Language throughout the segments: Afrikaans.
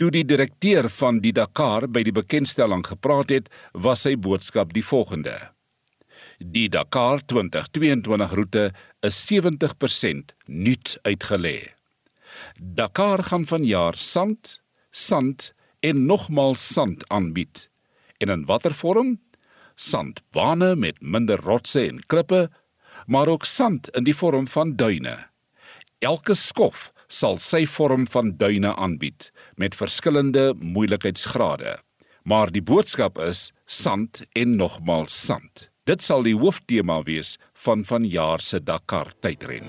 Toe die direkteur van die Dakar by die bekendstelling gepraat het, was sy boodskap die volgende: Die Dakar 2022 roete is 70% nuut uitgelê. Dakar gaan vanjaar sand, sand en nogmaal sand aanbied. En in watter vorm? Sandbane met minder rotse en klippe, maar ook sand in die vorm van duine. Elke skof sal sy vorm van duine aanbied met verskillende moeilikheidsgrade. Maar die boodskap is sand en nogmaal sand. Dit sal die hooftema wees van vanjaar se Dakar tydren.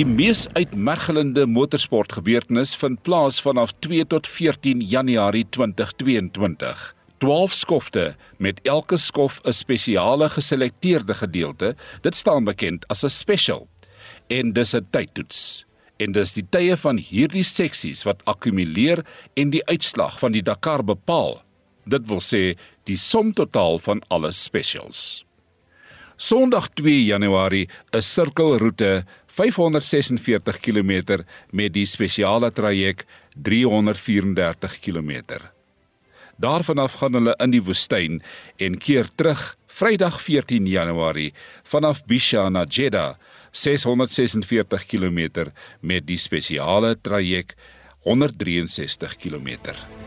Die mees uitmergelende motorsportgebeurtenis vind plaas vanaf 2 tot 14 Januarie 2022. 12 skofte met elke skof 'n spesiale geselekteerde gedeelte. Dit staan bekend as 'n special. En dis 'n tydtoets. En dis die tye van hierdie seksies wat akkumuleer en die uitslag van die Dakar bepaal. Dit wil sê die som totaal van alle specials. Sondag 2 Januarie 'n sirkelroete 546 km met die spesiale traject 334 km. Daarvan af gaan hulle in die woestyn en keer terug Vrydag 14 Januarie vanaf Bisha na Jeddah 646 km met die spesiale traject 163 km.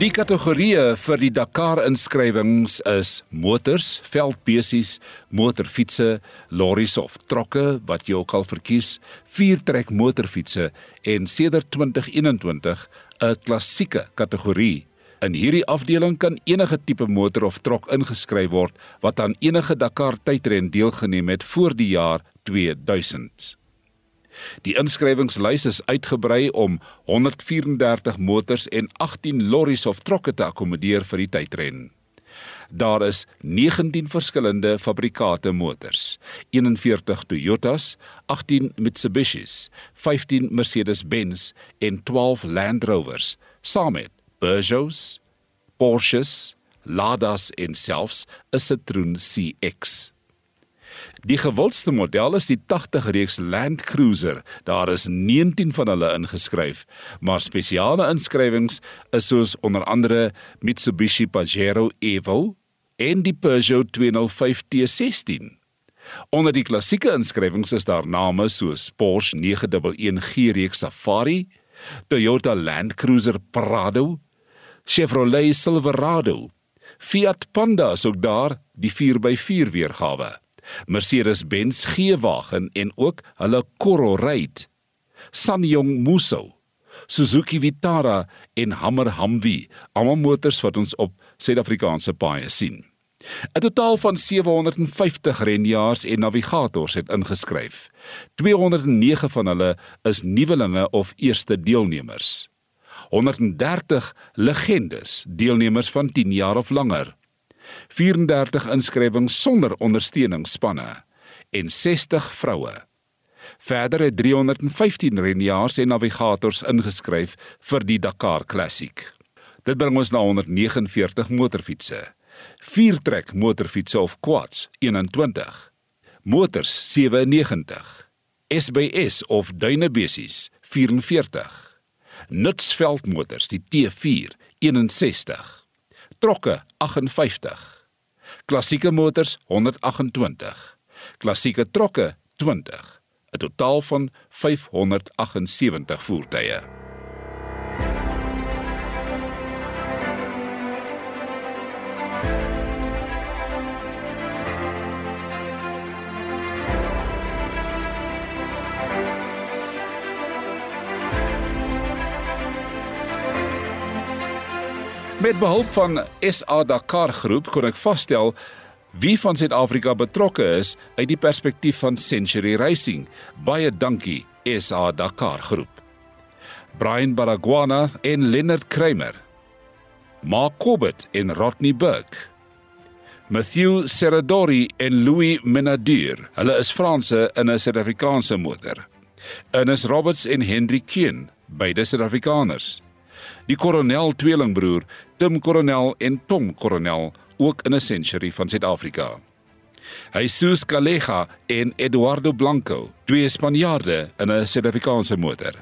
Die kategorieë vir die Dakar inskrywings is motors, veldbesies, motorfietsse, lorries of trokke wat jy ook al verkies, viertrek motorfietsse en sedert 2021 'n klassieke kategorie. In hierdie afdeling kan enige tipe motor of trok ingeskryf word wat aan enige Dakar tydren deelgeneem het voor die jaar 2000. Die inskrywingslys is uitgebrei om 134 motors en 18 lorries of trokke te akkommodeer vir die tydren. Daar is 19 verskillende fabrikate motors, 41 Toyotas, 18 Mitsubishis, 15 Mercedes-Benz en 12 Land Rovers, saam met Peugeots, Porsches, Ladas en selfs 'n Citroen CX. Die gewildste model is die 80 reeks Land Cruiser. Daar is 19 van hulle ingeskryf, maar spesiale inskrywings is soos onder andere Mitsubishi Pajero Evo en die Peugeot 205 T16. Onder die klassieke inskrywings is daar name soos Porsche 911 reeks Safari, Toyota Land Cruiser Prado, Chevrolet Silverado, Fiat Panda is ook daar, die 4x4 weergawe. Mercedes-Benz G-wagen en ook hulle Cororide, Sanyong Muso, Suzuki Vitara en Hummer Humvee, almal motors wat ons op Suid-Afrikaanse paaie sien. 'n Totaal van 750 renjaars en navigators het ingeskryf. 209 van hulle is nuwelinge of eerste deelnemers. 130 legendes, deelnemers van 10 jaar of langer. 34 inskrywings sonder ondersteuningsspanne en 60 vroue. Verder het 315 renjaars en navigators ingeskryf vir die Dakar Classic. Dit bring ons na 149 motorfietsse. Viertrek motorfietsse of quads 21. Motors 97. SBS of duinebesies 44. Nutsveldmotors die T4 61 trokke 58. Klassieke motors 128. Klassieke trokke 20. 'n Totaal van 578 voertuie. Met behulp van SA Dakar Groep kon ek vasstel wie van Suid-Afrika betrokke is uit die perspektief van Century Racing. Baie dankie SA Dakar Groep. Brian Baragwana en Leonard Kramer. Mark Corbett en Rodney Burke. Matthew Serradori en Louis Menadur. Hulle is Franse in 'n Suid-Afrikaanse motor. Ernest Roberts en Henry Keen, beide Suid-Afrikaners. Die Coronel tweelingbroer, Tim Coronel en Tom Coronel, ook in 'n Century van Suid-Afrika. Jesus Calleja en Eduardo Blanco, twee Spanjaarde in 'n Suid-Afrikaanse motor.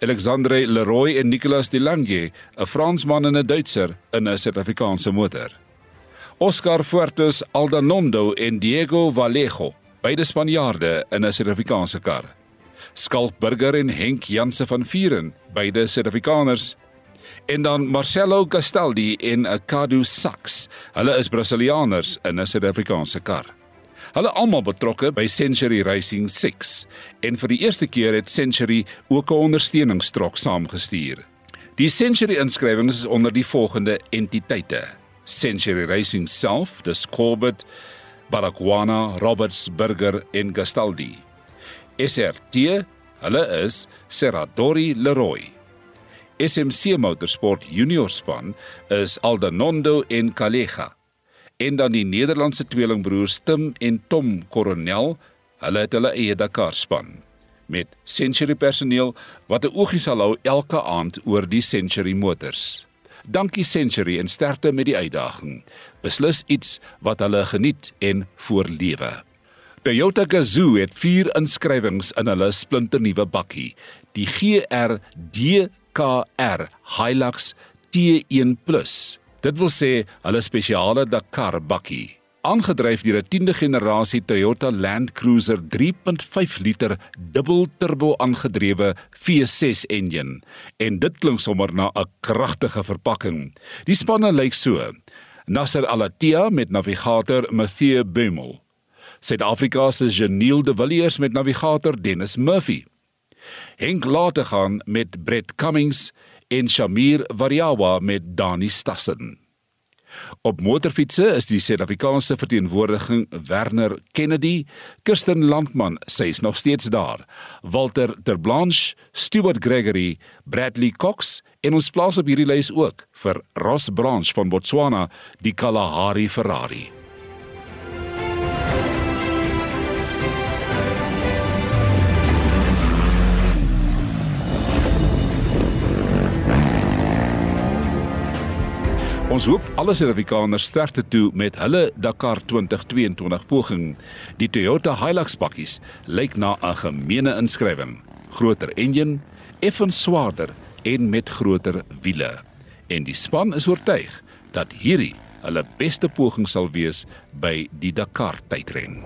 Alexandre Leroy en Nicolas Delange, 'n Fransman en 'n Duitser in 'n Suid-Afrikaanse motor. Oscar Fuertes Aldanondo en Diego Vallejo, beide Spanjaarde in 'n Suid-Afrikaanse kar. Skalk Burger en Henk Janse van Vieren, beide Suid-Afrikaners. En dan Marcelo Castaldi en Akadu Sachs. Hulle is Brasilianers in 'n Suid-Afrikaanse kar. Hulle almal betrokke by Century Racing 6 en vir die eerste keer het Century ook 'n ondersteuningstrok saamgestuur. Die Century inskrywings is onder die volgende entiteite: Century Racing self, dis Corbett, Baragwana, Roberts, Burger en Gastaldi. SRT, hulle is Serradori Leroy. SMC Motorsport Junior span is Aldanondo en Calleja. En dan die Nederlandse tweelingbroers Tim en Tom Coronel, hulle het hulle eie Dakar span met Century personeel wat 'n oogie sal hou elke aand oor die Century motors. Dankie Century en sterkte met die uitdaging. Beslis iets wat hulle geniet en voorlewe. Toyota Gazoo het 4 inskrywings in hulle splinternuwe bakkie, die GR DKR Hilux T1+. Dit wil sê hulle spesiale Dakar bakkie aangedryf deur 'n 10de generasie Toyota Land Cruiser 3.5 liter dubbel turbo aangedrewe V6 enjin en dit klink sommer na 'n kragtige verpakking. Die spanne lyk so: Nasser Al-Attiyah met navigator Mathieu Bemel, Suid-Afrika se Janiel de Villiers met navigator Dennis Murphy. Henk Lategan met Brett Cummings en Shamir Variawa met Dani Stassen. Op motorfietsse is die Suid-Afrikaanse verteenwoordiging Werner Kennedy, Kirsten Landman, sy is nog steeds daar. Walter Terblanche, Stuart Gregory, Bradley Cox en ons plaas op hierdie lys ook vir Ross Branch van Botswana, die Kalahari Ferrari. Ons hoop alle Suid-Afrikaners sterkte toe met hulle Dakar 2022 poging. Die Toyota Hilux bakkies lyk na 'n gemeene inskrywing. Groter enjin, effens swaarder en met groter wiele. En die span is oortuig dat hierdie hulle beste poging sal wees by die Dakar tydren.